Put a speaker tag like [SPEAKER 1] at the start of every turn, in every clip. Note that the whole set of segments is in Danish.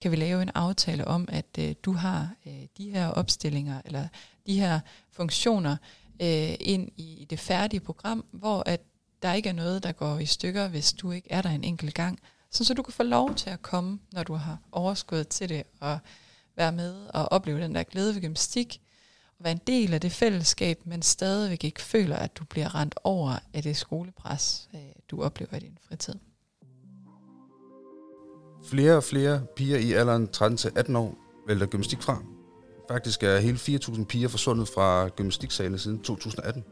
[SPEAKER 1] kan vi lave en aftale om, at øh, du har øh, de her opstillinger, eller de her funktioner øh, ind i det færdige program, hvor at der ikke er noget, der går i stykker, hvis du ikke er der en enkelt gang. Så, så du kan få lov til at komme, når du har overskud til det, og være med og opleve den der glæde ved gymnastik, og være en del af det fællesskab, men stadigvæk ikke føler, at du bliver rent over af det skolepres, øh, du oplever i din fritid.
[SPEAKER 2] Flere og flere piger i alderen 13-18 år vælger gymnastik fra. Faktisk er hele 4.000 piger forsvundet fra gymnastiksalen siden 2018.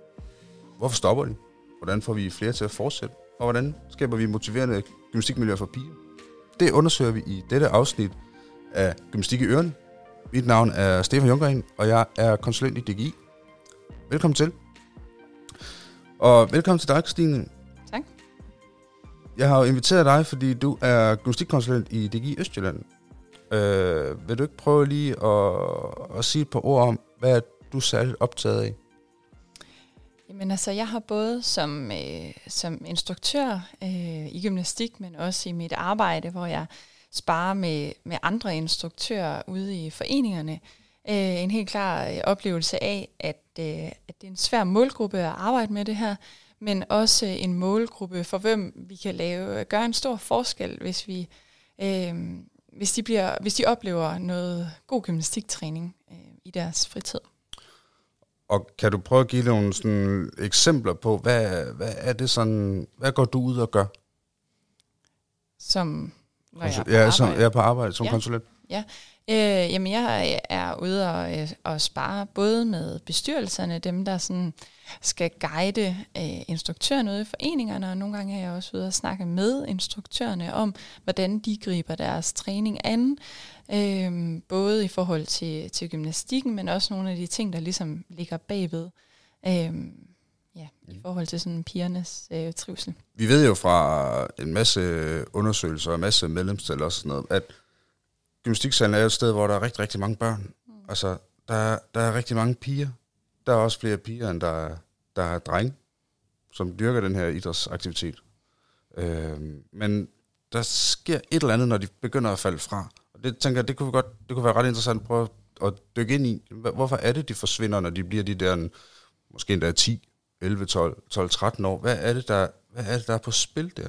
[SPEAKER 2] Hvorfor stopper de? Hvordan får vi flere til at fortsætte? Og hvordan skaber vi motiverende gymnastikmiljøer for piger? Det undersøger vi i dette afsnit af Gymnastik i Øren. Mit navn er Stefan Jungren, og jeg er konsulent i DGI. Velkommen til. Og velkommen til dig, Christine. Jeg har jo inviteret dig, fordi du er gymnastikkonsulent i DGI Østjylland. Øh, vil du ikke prøve lige at, at sige et par ord om, hvad er du særligt optaget af?
[SPEAKER 1] Jamen altså, jeg har både som, øh, som instruktør øh, i gymnastik, men også i mit arbejde, hvor jeg sparer med, med andre instruktører ude i foreningerne, øh, en helt klar øh, oplevelse af, at, øh, at det er en svær målgruppe at arbejde med det her, men også en målgruppe for hvem vi kan lave gøre en stor forskel, hvis vi øh, hvis de bliver hvis de oplever noget god gymnastiktræning øh, i deres fritid.
[SPEAKER 2] Og kan du prøve at give nogle sådan eksempler på, hvad, hvad er det sådan, hvad går du ud og gør?
[SPEAKER 1] Som når jeg er på
[SPEAKER 2] ja,
[SPEAKER 1] arbejde.
[SPEAKER 2] som, jeg er på arbejde som
[SPEAKER 1] Ja.
[SPEAKER 2] konsulent.
[SPEAKER 1] Ja, øh, jamen jeg er ude og, øh, og spare både med bestyrelserne, dem der sådan skal guide øh, instruktørerne ude i foreningerne, og nogle gange er jeg også ude og snakke med instruktørerne om, hvordan de griber deres træning an, øh, både i forhold til, til gymnastikken, men også nogle af de ting, der ligesom ligger bagved, øh, ja, i forhold til sådan pigernes øh, trivsel.
[SPEAKER 2] Vi ved jo fra en masse undersøgelser og en masse medlemstal og sådan noget, at gymnastiksalen er jo et sted, hvor der er rigtig, rigtig mange børn. Mm. Altså, der, der er rigtig mange piger. Der er også flere piger, end der, er- der er drenge, som dyrker den her idrætsaktivitet. Øhm, men der sker et eller andet, når de begynder at falde fra. Og det tænker jeg, det kunne, godt, det kunne være ret interessant at prøve at dykke ind i. Hvorfor er det, de forsvinder, når de bliver de der, måske endda 10, 11, 12, 12 13 år? Hvad er det, der, hvad er det, der er på spil der?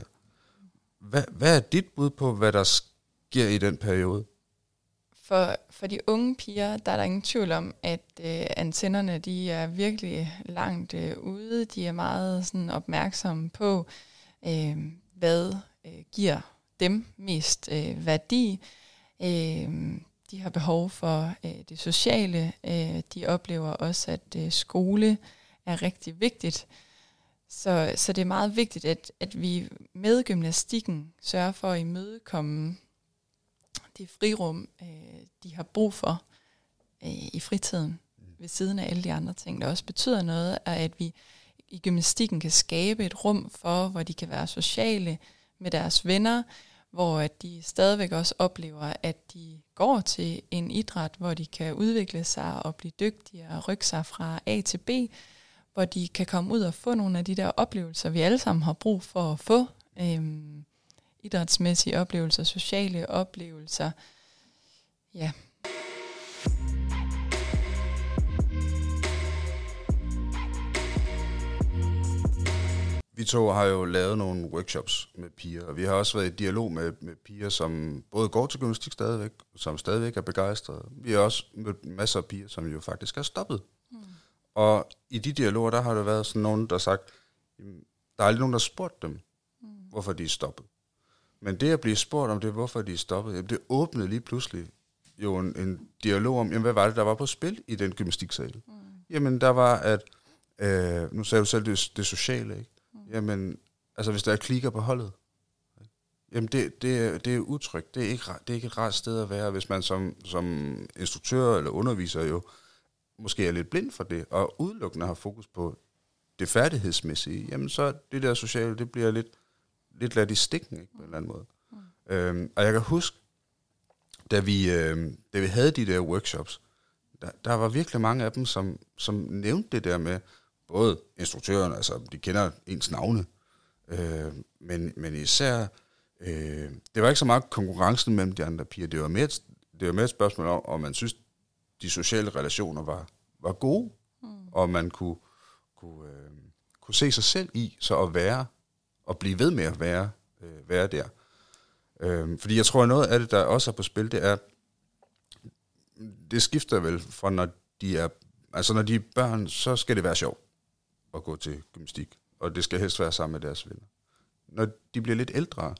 [SPEAKER 2] Hvad, hvad er dit bud på, hvad der sker i den periode?
[SPEAKER 1] For, for de unge piger, der er der ingen tvivl om, at øh, antennerne de er virkelig langt øh, ude. De er meget sådan, opmærksomme på, øh, hvad øh, giver dem mest øh, værdi. Øh, de har behov for øh, det sociale. Øh, de oplever også, at øh, skole er rigtig vigtigt. Så, så det er meget vigtigt, at, at vi med gymnastikken sørger for at imødekomme det frirum, øh, de har brug for øh, i fritiden, ved siden af alle de andre ting, der også betyder noget, er, at vi i gymnastikken kan skabe et rum for, hvor de kan være sociale med deres venner, hvor at de stadigvæk også oplever, at de går til en idræt, hvor de kan udvikle sig og blive dygtige og rykke sig fra A til B, hvor de kan komme ud og få nogle af de der oplevelser, vi alle sammen har brug for at få. Øhm, idrætsmæssige oplevelser, sociale oplevelser. Ja.
[SPEAKER 2] Vi to har jo lavet nogle workshops med piger, og vi har også været i dialog med, med piger, som både går til gymnastik stadigvæk, som stadigvæk er begejstrede. Vi har også mødt masser af piger, som jo faktisk er stoppet. Mm. Og i de dialoger, der har der været sådan nogen, der har sagt, "Jamen, der er aldrig nogen, der har spurgt dem, mm. hvorfor de er stoppet. Men det at blive spurgt om det, hvorfor de er stoppet, jamen, det åbnede lige pludselig jo en, en dialog om, jamen, hvad var det, der var på spil i den gymnastiksal? Mm. Jamen, der var, at, øh, nu sagde du selv det, det sociale, ikke? Mm. Jamen, altså hvis der er klikker på holdet, jamen det, det, det er utrygt. Det er, ikke, det er ikke et rart sted at være, hvis man som, som instruktør eller underviser jo måske er lidt blind for det, og udelukkende har fokus på det færdighedsmæssige, jamen så det der sociale, det bliver lidt, lidt ladt i stikken, ikke, på en eller anden måde. Mm. Øhm, og jeg kan huske, da vi, øh, da vi havde de der workshops, der, der var virkelig mange af dem, som, som nævnte det der med, både instruktøren, altså de kender ens navne, øh, men, men især øh, det var ikke så meget konkurrencen mellem de andre piger, det var mere, det var mere et spørgsmål om, om man synes, de sociale relationer var, var gode, mm. og man kunne, kunne, øh, kunne se sig selv i, så at være, og blive ved med at være, øh, være der. Øh, fordi jeg tror, at noget af det, der også er på spil, det er, det skifter vel fra, når de er, altså når de er børn, så skal det være sjovt at gå til gymnastik, og det skal helst være sammen med deres venner. Når de bliver lidt ældre,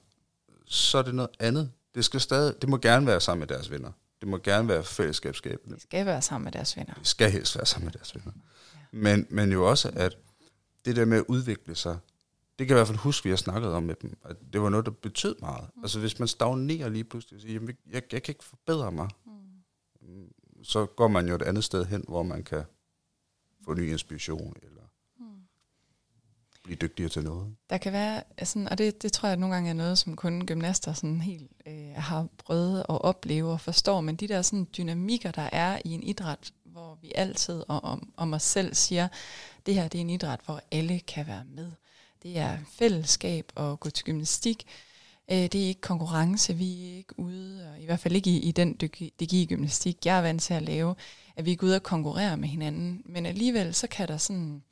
[SPEAKER 2] så er det noget andet. Det, skal stadig, det må gerne være sammen med deres venner. Det må gerne være fællesskabsskabende.
[SPEAKER 1] Det skal være sammen med deres venner.
[SPEAKER 2] Det skal helst være sammen med deres venner. Ja. Men, men jo også, at det der med at udvikle sig, det kan jeg i hvert fald huske, vi har snakket om med dem, at det var noget, der betød meget. Mm. Altså hvis man stagnerer lige pludselig og siger, jamen, jeg, jeg kan ikke forbedre mig, mm. så går man jo et andet sted hen, hvor man kan få ny inspiration, eller blive dygtigere til noget.
[SPEAKER 1] Der kan være, sådan, og det, det tror jeg nogle gange er noget, som kun gymnaster sådan helt øh, har prøvet at opleve og forstår, men de der sådan dynamikker, der er i en idræt, hvor vi altid og om, om os selv siger, det her det er en idræt, hvor alle kan være med. Det er fællesskab og gå til gymnastik. Øh, det er ikke konkurrence, vi er ikke ude, og i hvert fald ikke i, i den gymnastik, jeg er vant til at lave, at vi er ude og konkurrere med hinanden. Men alligevel så kan der sådan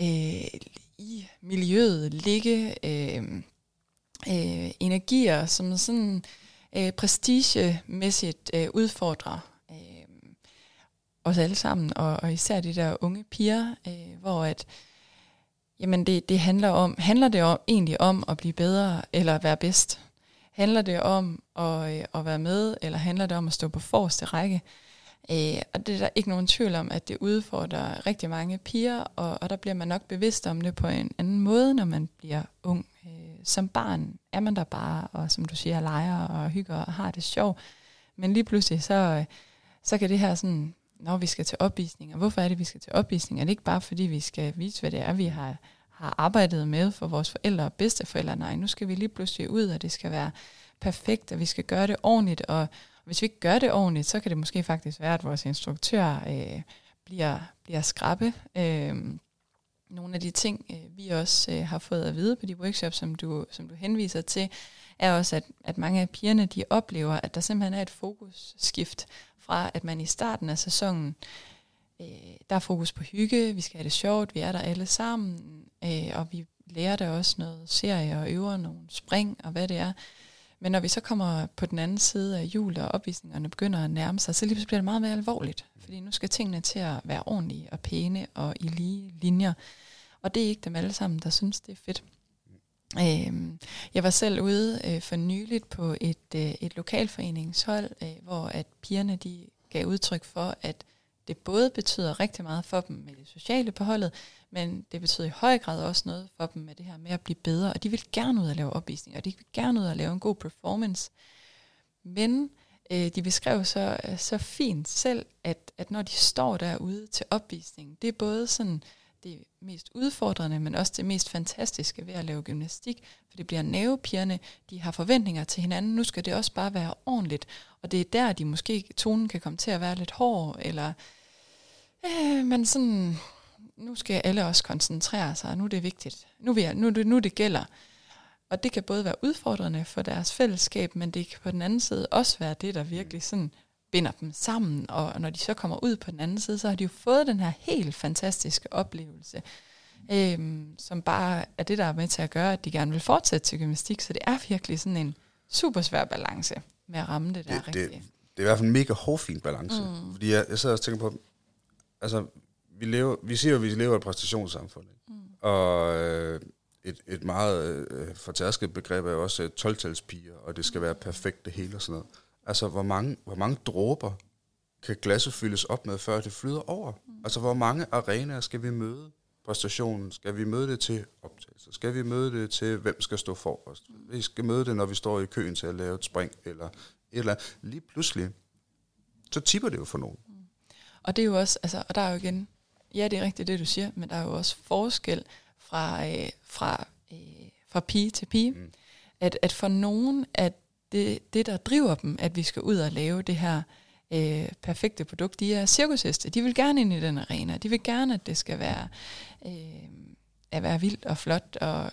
[SPEAKER 1] øh, i miljøet ligge øh, øh, energier, som sådan øh, prestigemæssigt øh, udfordrer øh, os alle sammen, og, og især de der unge piger, øh, hvor at jamen det, det handler om, handler det om, egentlig om at blive bedre eller at være bedst? Handler det om at, øh, at være med, eller handler det om at stå på forreste række? Øh, og det er der ikke nogen tvivl om, at det udfordrer rigtig mange piger, og, og der bliver man nok bevidst om det på en anden måde, når man bliver ung. Øh, som barn er man der bare, og som du siger, leger og hygger og har det sjovt. Men lige pludselig, så, øh, så kan det her sådan, når vi skal til opvisninger, hvorfor er det, vi skal til opvisninger? Er det ikke bare, fordi vi skal vise, hvad det er, vi har, har arbejdet med for vores forældre og bedsteforældre? Nej, nu skal vi lige pludselig ud, og det skal være perfekt, og vi skal gøre det ordentligt, og hvis vi ikke gør det ordentligt, så kan det måske faktisk være, at vores instruktør øh, bliver, bliver skrabbe. Øh, nogle af de ting, øh, vi også øh, har fået at vide på de workshops, som du, som du henviser til, er også, at, at mange af pigerne de oplever, at der simpelthen er et fokusskift fra, at man i starten af sæsonen, øh, der er fokus på hygge, vi skal have det sjovt, vi er der alle sammen, øh, og vi lærer der også noget serie og øver nogle spring og hvad det er. Men når vi så kommer på den anden side af jul, og opvisningerne begynder at nærme sig, så lige bliver det meget mere alvorligt. Fordi nu skal tingene til at være ordentlige og pæne og i lige linjer. Og det er ikke dem alle sammen, der synes, det er fedt. Øh, jeg var selv ude øh, for nyligt på et, øh, et lokalforeningshold, øh, hvor at pigerne de gav udtryk for, at det både betyder rigtig meget for dem med det sociale på holdet, men det betyder i høj grad også noget for dem med det her med at blive bedre, og de vil gerne ud og lave opvisninger, og de vil gerne ud og lave en god performance. Men øh, de beskrev så, øh, så fint selv, at, at når de står derude til opvisningen, det er både sådan det mest udfordrende, men også det mest fantastiske ved at lave gymnastik, for det bliver nervepigerne, de har forventninger til hinanden, nu skal det også bare være ordentligt, og det er der, de måske, tonen kan komme til at være lidt hård, eller øh, men sådan, nu skal alle også koncentrere sig, og nu er det vigtigt. Nu, vil jeg, nu, nu det gælder. Og det kan både være udfordrende for deres fællesskab, men det kan på den anden side også være det, der virkelig sådan binder dem sammen. Og når de så kommer ud på den anden side, så har de jo fået den her helt fantastiske oplevelse, øhm, som bare er det, der er med til at gøre, at de gerne vil fortsætte til gymnastik. Så det er virkelig sådan en super svær balance med at ramme det der det, rigtigt.
[SPEAKER 2] Det, det er i hvert fald en mega hårfin balance. Mm. Fordi jeg, jeg sidder og tænker på, altså vi, lever, vi siger jo, at vi lever i et præstationssamfund. Ikke? Mm. Og øh, et, et meget øh, fortærsket begreb er jo også 12 og det skal være perfekt det hele og sådan noget. Altså, hvor mange, hvor mange dråber kan glasset fyldes op med, før det flyder over? Mm. Altså, hvor mange arenaer skal vi møde præstationen? Skal vi møde det til optagelse? Skal vi møde det til, hvem skal stå forrest? Vi skal møde det, når vi står i køen til at lave et spring, eller et eller andet. Lige pludselig, så tipper det jo for nogen. Mm.
[SPEAKER 1] Og det er jo også, altså, og der er jo igen ja, det er rigtigt det, du siger, men der er jo også forskel fra, øh, fra, øh, fra pige til pige. Mm. At, at for nogen, at det, det, der driver dem, at vi skal ud og lave det her øh, perfekte produkt, de er cirkusheste. De vil gerne ind i den arena. De vil gerne, at det skal være, øh, at være vildt og flot. Og,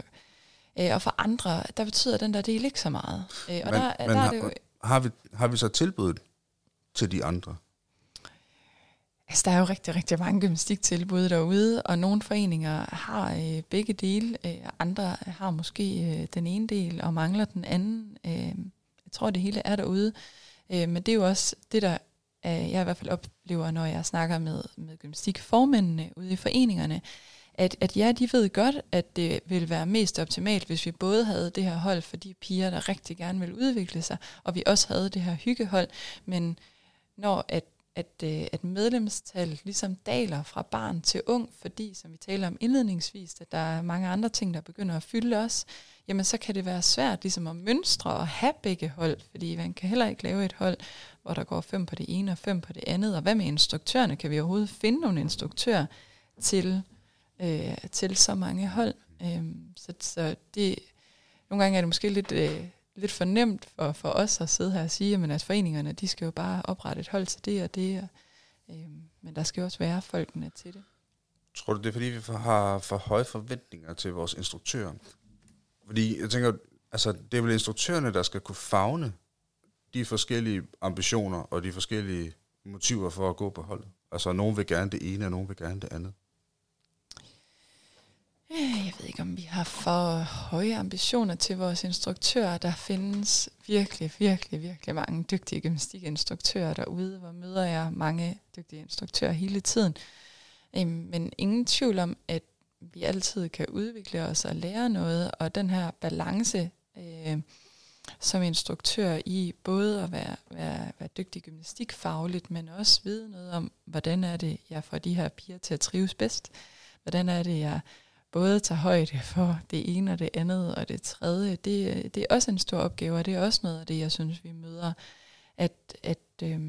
[SPEAKER 1] Øh, og for andre, der betyder den der del ikke så meget. Øh, og
[SPEAKER 2] men,
[SPEAKER 1] der,
[SPEAKER 2] men
[SPEAKER 1] der er
[SPEAKER 2] har,
[SPEAKER 1] det jo,
[SPEAKER 2] har, vi, har vi så tilbuddet til de andre?
[SPEAKER 1] Altså, der er jo rigtig, rigtig mange gymnastiktilbud derude, og nogle foreninger har øh, begge dele, øh, andre har måske øh, den ene del og mangler den anden. Øh, jeg tror, det hele er derude. Øh, men det er jo også det, der øh, jeg i hvert fald oplever, når jeg snakker med, med gymnastikformændene ude i foreningerne, at, at ja, de ved godt, at det vil være mest optimalt, hvis vi både havde det her hold for de piger, der rigtig gerne vil udvikle sig, og vi også havde det her hyggehold, men når at at, øh, at medlemstal ligesom daler fra barn til ung, fordi, som vi taler om indledningsvis, at der er mange andre ting, der begynder at fylde os, jamen så kan det være svært ligesom at mønstre og have begge hold, fordi man kan heller ikke lave et hold, hvor der går fem på det ene og fem på det andet. Og hvad med instruktørerne? Kan vi overhovedet finde nogle instruktører til, øh, til så mange hold? Øh, så, så det, nogle gange er det måske lidt... Øh, lidt for nemt for, for os at sidde her og sige, at foreningerne, de skal jo bare oprette et hold til det og det, og, øh, men der skal jo også være folkene til det.
[SPEAKER 2] Tror du, det er fordi, vi har for høje forventninger til vores instruktører? Fordi jeg tænker, altså, det er vel instruktørerne, der skal kunne fagne de forskellige ambitioner og de forskellige motiver for at gå på holdet. Altså, nogen vil gerne det ene, og nogen vil gerne det andet.
[SPEAKER 1] Øh, jeg ved ikke, om vi har for høje ambitioner til vores instruktører. Der findes virkelig, virkelig, virkelig mange dygtige gymnastikinstruktører derude, hvor møder jeg mange dygtige instruktører hele tiden. Øhm, men ingen tvivl om, at vi altid kan udvikle os og lære noget, og den her balance øh, som instruktør i både at være, være, være dygtig gymnastikfagligt, men også vide noget om, hvordan er det, jeg får de her piger til at trives bedst. Hvordan er det, jeg både tager højde for det ene og det andet og det tredje, det, det er også en stor opgave, og det er også noget af det, jeg synes, vi møder, at, at øh,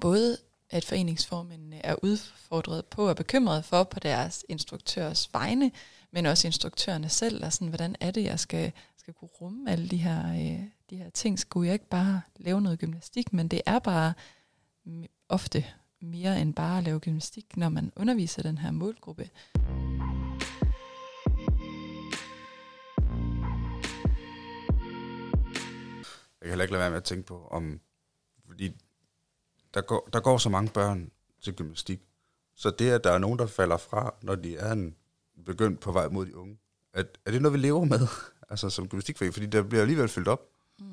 [SPEAKER 1] både at foreningsformændene er udfordret på og bekymret for på deres instruktørs vegne, men også instruktørerne selv, og sådan, hvordan er det, jeg skal, skal kunne rumme alle de her, øh, de her ting. Skulle jeg ikke bare lave noget gymnastik, men det er bare ofte mere end bare at lave gymnastik, når man underviser den her målgruppe.
[SPEAKER 2] Jeg kan heller ikke lade være med at tænke på, om, fordi der går, der går så mange børn til gymnastik, så det, at der er nogen, der falder fra, når de er en begyndt på vej mod de unge, at, er det noget, vi lever med, altså som gymnastikforening? Fordi der bliver alligevel fyldt op. Mm.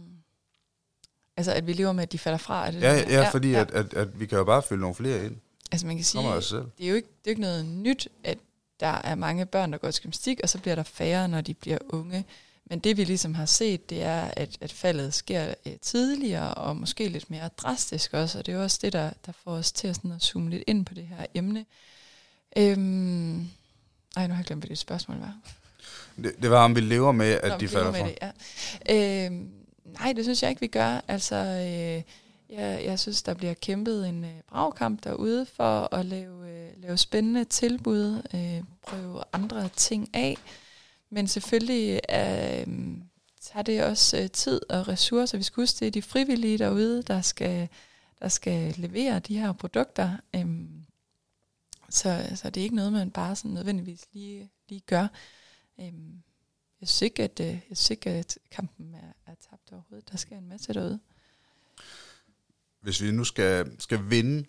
[SPEAKER 1] Altså, at vi lever med, at de falder fra? Er det
[SPEAKER 2] ja, ja, ja, fordi ja. At, at, at vi kan jo bare fylde nogle flere ind.
[SPEAKER 1] Altså, man kan sige, det er, jo ikke, det er ikke noget nyt, at der er mange børn, der går til gymnastik, og så bliver der færre, når de bliver unge. Men det vi ligesom har set, det er, at, at faldet sker øh, tidligere, og måske lidt mere drastisk også, og det er også det, der, der får os til at, sådan at zoome lidt ind på det her emne. Øhm, ej, nu har jeg glemt, hvad det spørgsmål var.
[SPEAKER 2] Det, det var, om vi lever med, at Nå, de falder fra.
[SPEAKER 1] Det, ja. øhm, nej, det synes jeg ikke, vi gør. Altså, øh, jeg, jeg synes, der bliver kæmpet en øh, bragkamp derude for at lave, øh, lave spændende tilbud, øh, prøve andre ting af. Men selvfølgelig øh, tager det også øh, tid og ressourcer. Vi skal huske, det er de frivillige derude, der skal, der skal levere de her produkter. Øh, så, så det er ikke noget, man bare sådan nødvendigvis lige, lige gør. Øh, jeg synes ikke, at, øh, jeg synes ikke, at kampen er, er tabt overhovedet. Der sker en masse derude.
[SPEAKER 2] Hvis vi nu skal, skal vinde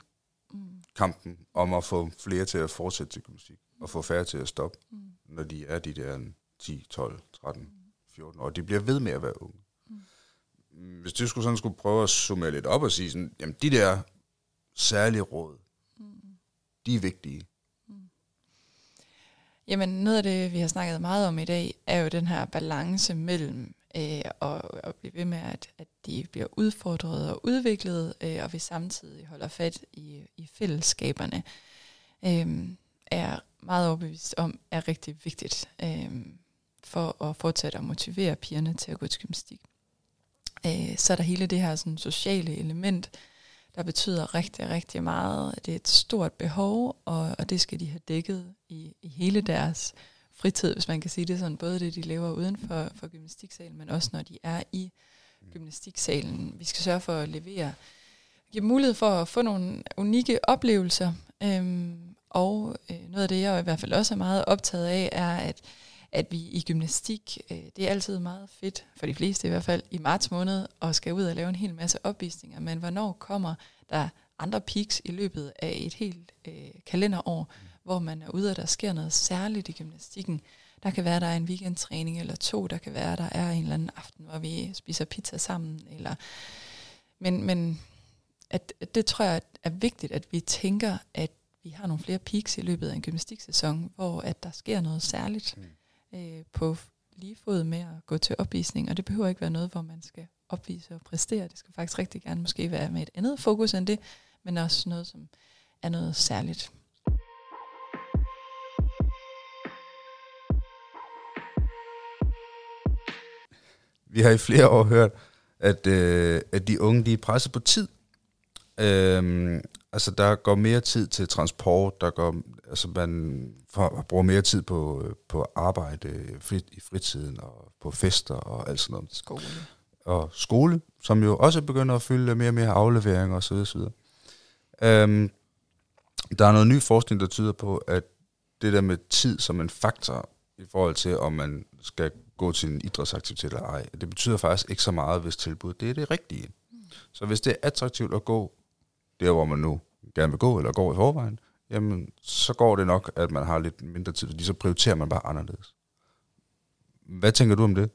[SPEAKER 2] mm. kampen om at få flere til at fortsætte til musik, og få færre til at stoppe, mm. når de er de der 10, 12, 13, 14 år. De bliver ved med at være unge. Mm. Hvis du skulle, sådan skulle prøve at summere lidt op og sige sådan, jamen de der særlige råd, mm. de er vigtige. Mm.
[SPEAKER 1] Jamen noget af det, vi har snakket meget om i dag, er jo den her balance mellem øh, og, og blive ved med, at, at de bliver udfordret og udviklet, øh, og vi samtidig holder fat i, i fællesskaberne, øh, er meget overbevist om, er rigtig vigtigt. Øh, for at fortsætte at motivere pigerne til at gå til gymnastik. Øh, så er der hele det her sådan, sociale element, der betyder rigtig, rigtig meget. Det er et stort behov, og, og det skal de have dækket i, i hele deres fritid, hvis man kan sige det sådan. Både det, de lever uden for, for gymnastiksalen, men også når de er i gymnastiksalen. Vi skal sørge for at levere, give mulighed for at få nogle unikke oplevelser. Øhm, og øh, noget af det, jeg i hvert fald også er meget optaget af, er, at at vi i gymnastik, øh, det er altid meget fedt, for de fleste i hvert fald, i marts måned, og skal ud og lave en hel masse opvisninger, men hvornår kommer der andre peaks i løbet af et helt øh, kalenderår, hvor man er ude, og der sker noget særligt i gymnastikken. Der kan være, der er en weekendtræning eller to, der kan være, der er en eller anden aften, hvor vi spiser pizza sammen. Eller men, men at, at det tror jeg er vigtigt, at vi tænker, at vi har nogle flere peaks i løbet af en gymnastiksæson, hvor at der sker noget særligt mm øh, på lige fod med at gå til opvisning, og det behøver ikke være noget, hvor man skal opvise og præstere. Det skal faktisk rigtig gerne måske være med et andet fokus end det, men også noget, som er noget særligt.
[SPEAKER 2] Vi har i flere år hørt, at, øh, at de unge de er presset på tid. Øhm, altså der går mere tid til transport, der går, altså man for, bruger mere tid på, på arbejde frit, i fritiden og på fester og alt sådan noget.
[SPEAKER 1] Skole.
[SPEAKER 2] Og skole, som jo også begynder at fylde mere og mere afleveringer osv. osv. Øhm, der er noget ny forskning, der tyder på, at det der med tid som en faktor i forhold til, om man skal gå til en idrætsaktivitet eller ej, det betyder faktisk ikke så meget, hvis tilbuddet det er det rigtige. Mm. Så hvis det er attraktivt at gå der, hvor man nu gerne vil gå, eller går i forvejen, jamen, så går det nok, at man har lidt mindre tid, fordi så prioriterer man bare anderledes. Hvad tænker du om det?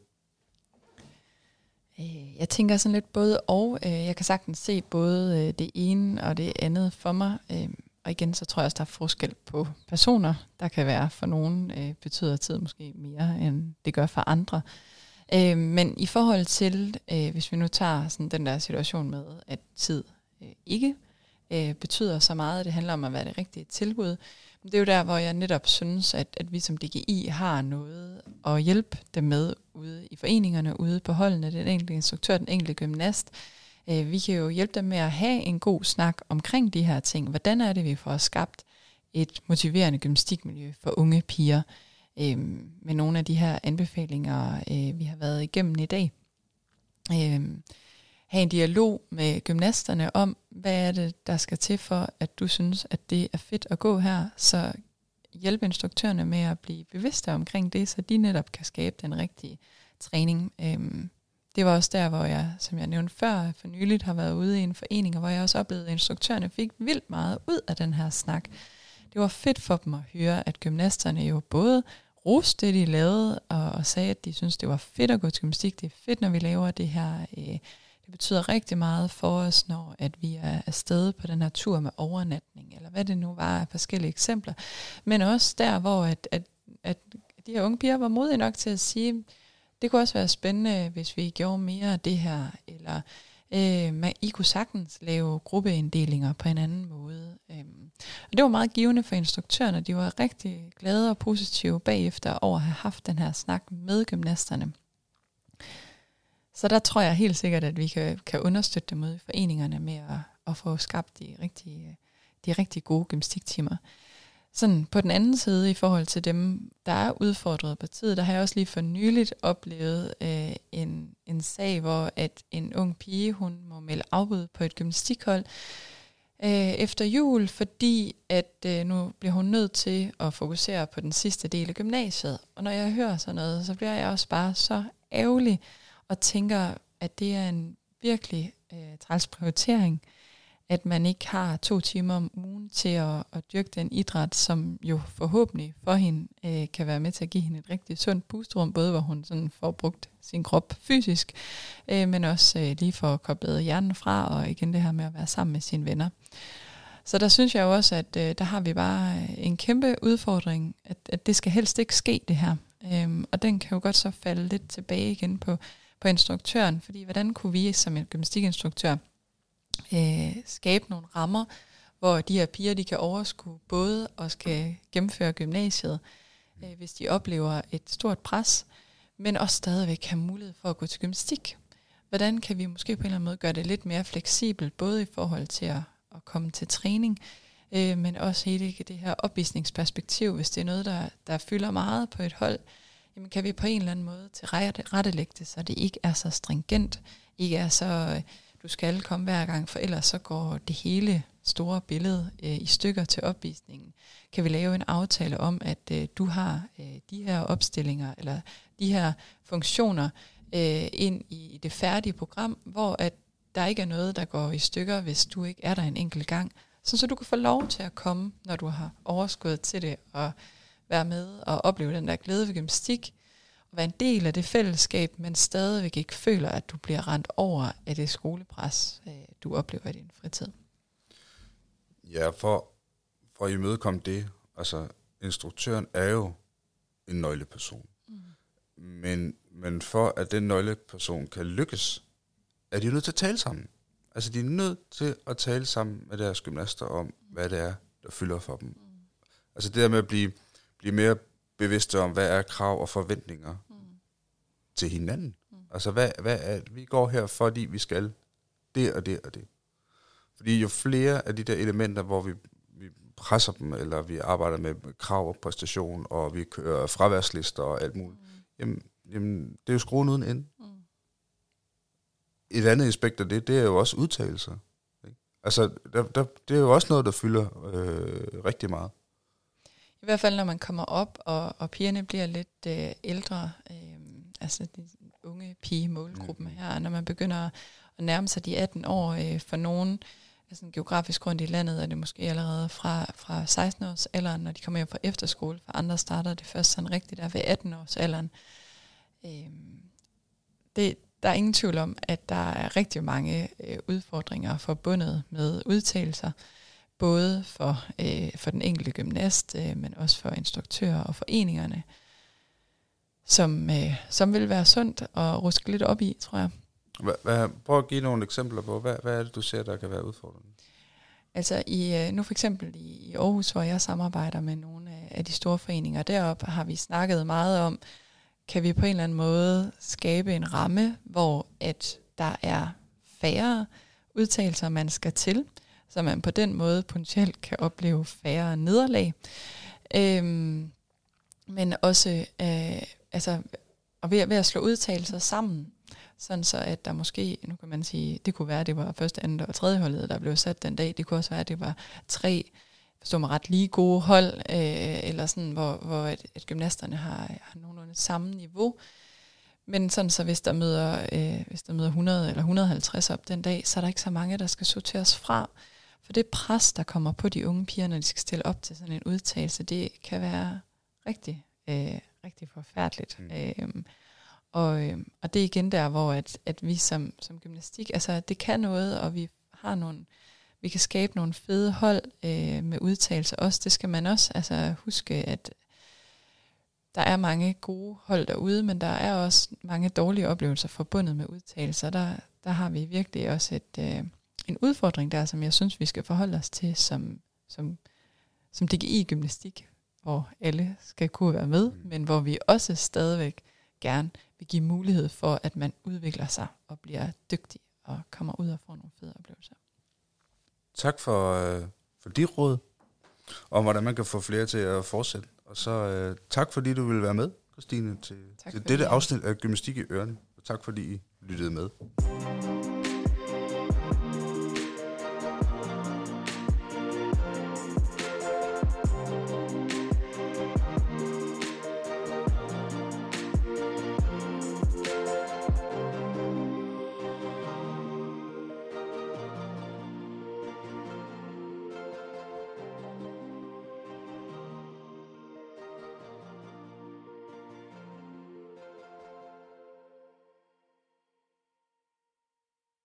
[SPEAKER 1] Øh, jeg tænker sådan lidt både og. Øh, jeg kan sagtens se både øh, det ene og det andet for mig. Og igen, så tror jeg også, der er forskel på personer. Der kan være for nogen betyder tid måske mere, end det gør for andre. Men i forhold til, hvis vi nu tager sådan den der situation med, at tid ikke Øh, betyder så meget, det handler om at være det rigtige tilbud, det er jo der, hvor jeg netop synes, at, at vi som DGI har noget at hjælpe dem med ude i foreningerne, ude på holdene, den enkelte instruktør, den enkelte gymnast. Øh, vi kan jo hjælpe dem med at have en god snak omkring de her ting. Hvordan er det, vi får skabt et motiverende gymnastikmiljø for unge piger øh, med nogle af de her anbefalinger, øh, vi har været igennem i dag. Øh, have en dialog med gymnasterne om, hvad er det, der skal til for, at du synes, at det er fedt at gå her, så hjælpe instruktørerne med at blive bevidste omkring det, så de netop kan skabe den rigtige træning. Øhm, det var også der, hvor jeg, som jeg nævnte før, for nyligt har været ude i en forening, og hvor jeg også oplevede, at instruktørerne fik vildt meget ud af den her snak. Det var fedt for dem at høre, at gymnasterne jo både roste det, de lavede, og, og sagde, at de synes det var fedt at gå til gymnastik. Det er fedt, når vi laver det her øh, det betyder rigtig meget for os, når at vi er afsted på den her tur med overnatning, eller hvad det nu var af forskellige eksempler. Men også der, hvor at, at, at de her unge piger var modige nok til at sige, det kunne også være spændende, hvis vi gjorde mere af det her, eller øh, man, I kunne sagtens lave gruppeinddelinger på en anden måde. Øhm, og det var meget givende for instruktørerne. De var rigtig glade og positive bagefter over at have haft den her snak med gymnasterne. Så der tror jeg helt sikkert, at vi kan, kan understøtte dem ude i foreningerne med at, at få skabt de rigtige, de rigtig gode gymnastiktimer. Sådan på den anden side, i forhold til dem, der er udfordret på tid, der har jeg også lige for nyligt oplevet øh, en, en sag, hvor at en ung pige, hun må melde afbud på et gymnastikhold øh, efter jul, fordi at øh, nu bliver hun nødt til at fokusere på den sidste del af gymnasiet. Og når jeg hører sådan noget, så bliver jeg også bare så ærgerlig, og tænker, at det er en virkelig øh, træls prioritering, at man ikke har to timer om ugen til at, at dyrke den idræt, som jo forhåbentlig for hende øh, kan være med til at give hende et rigtig sundt pusterum, både hvor hun sådan får brugt sin krop fysisk, øh, men også øh, lige for at koble hjernen fra, og igen det her med at være sammen med sine venner. Så der synes jeg jo også, at øh, der har vi bare øh, en kæmpe udfordring, at, at det skal helst ikke ske det her. Øhm, og den kan jo godt så falde lidt tilbage igen på, på instruktøren, fordi hvordan kunne vi som en gymnastikinstruktør øh, skabe nogle rammer, hvor de her piger de kan overskue både og skal gennemføre gymnasiet, øh, hvis de oplever et stort pres, men også stadigvæk have mulighed for at gå til gymnastik. Hvordan kan vi måske på en eller anden måde gøre det lidt mere fleksibelt, både i forhold til at, at komme til træning, øh, men også hele det her opvisningsperspektiv, hvis det er noget, der, der fylder meget på et hold, jamen kan vi på en eller anden måde til rettelægge det, så det ikke er så stringent, ikke er så, øh, du skal komme hver gang, for ellers så går det hele store billede øh, i stykker til opvisningen? Kan vi lave en aftale om, at øh, du har øh, de her opstillinger, eller de her funktioner øh, ind i det færdige program, hvor at der ikke er noget, der går i stykker, hvis du ikke er der en enkelt gang. Så, så du kan få lov til at komme, når du har overskud til det, og være med og opleve den der glæde ved gymnastik, og være en del af det fællesskab, men stadigvæk ikke føler, at du bliver rent over af det skolepres, øh, du oplever i din fritid.
[SPEAKER 2] Ja, for, for at imødekomme det, altså instruktøren er jo en nøgleperson. Mm. Men, men for at den nøgleperson kan lykkes, er de nødt til at tale sammen. Altså de er nødt til at tale sammen med deres gymnaster om, hvad det er, der fylder for dem. Mm. Altså det der med at blive, blive mere bevidste om, hvad er krav og forventninger mm. til hinanden. Mm. Altså hvad, hvad er, vi går her, fordi vi skal det og det og det. Fordi jo flere af de der elementer, hvor vi, vi presser dem, eller vi arbejder med krav og præstation, og vi kører fraværslister og alt muligt, mm. jamen, jamen det er jo skruen uden ende. Mm et andet aspekt af det, det er jo også udtalelser. Ikke? Altså, der, der, det er jo også noget, der fylder øh, rigtig meget.
[SPEAKER 1] I hvert fald, når man kommer op, og, og pigerne bliver lidt øh, ældre, øh, altså de unge pige-målgruppen mm. her, når man begynder at nærme sig de 18 år, øh, for nogen, altså geografisk rundt i landet, er det måske allerede fra, fra 16 års alderen, når de kommer hjem fra efterskole, for andre starter det først sådan rigtigt der ved 18 års alderen. Øh, det, der er ingen tvivl om, at der er rigtig mange øh, udfordringer forbundet med udtalelser, både for, øh, for den enkelte gymnast, øh, men også for instruktører og foreningerne, som, øh, som vil være sundt at ruske lidt op i, tror jeg.
[SPEAKER 2] Hvad, hvad, prøv at give nogle eksempler på, hvad, hvad er det, du ser, der kan være udfordrende?
[SPEAKER 1] Altså i, øh, nu for eksempel i, i Aarhus, hvor jeg samarbejder med nogle af, af de store foreninger deroppe, har vi snakket meget om, kan vi på en eller anden måde skabe en ramme, hvor at der er færre udtalelser, man skal til, så man på den måde potentielt kan opleve færre nederlag. Øhm, men også øh, altså, og ved, ved at slå udtalelser sammen, sådan så at der måske, nu kan man sige, det kunne være, at det var første, andet og tredje holdet, der blev sat den dag. Det kunne også være, at det var tre forstå mig ret, lige gode hold, øh, eller sådan, hvor, hvor et, et gymnasterne har, har nogenlunde samme niveau. Men sådan så hvis der møder, øh, hvis der møder 100 eller 150 op den dag, så er der ikke så mange, der skal sorteres fra. For det pres, der kommer på de unge piger, når de skal stille op til sådan en udtalelse, det kan være rigtig, øh, rigtig forfærdeligt. Mm. Øh, og, øh, og det er igen der, hvor at, at vi som, som gymnastik, altså det kan noget, og vi har nogle, vi kan skabe nogle fede hold øh, med udtalelser også. Det skal man også altså, huske, at der er mange gode hold derude, men der er også mange dårlige oplevelser forbundet med udtalelser. Der, der har vi virkelig også et, øh, en udfordring der, som jeg synes, vi skal forholde os til som, som, som DGI-gymnastik, hvor alle skal kunne være med, mm. men hvor vi også stadigvæk gerne vil give mulighed for, at man udvikler sig og bliver dygtig og kommer ud og får nogle fede oplevelser.
[SPEAKER 2] Tak for, øh, for dit råd, om hvordan man kan få flere til at fortsætte. Og så øh, tak, fordi du ville være med, Christine, til, til dette afsnit af Gymnastik i Ørene. Og tak, fordi I lyttede med.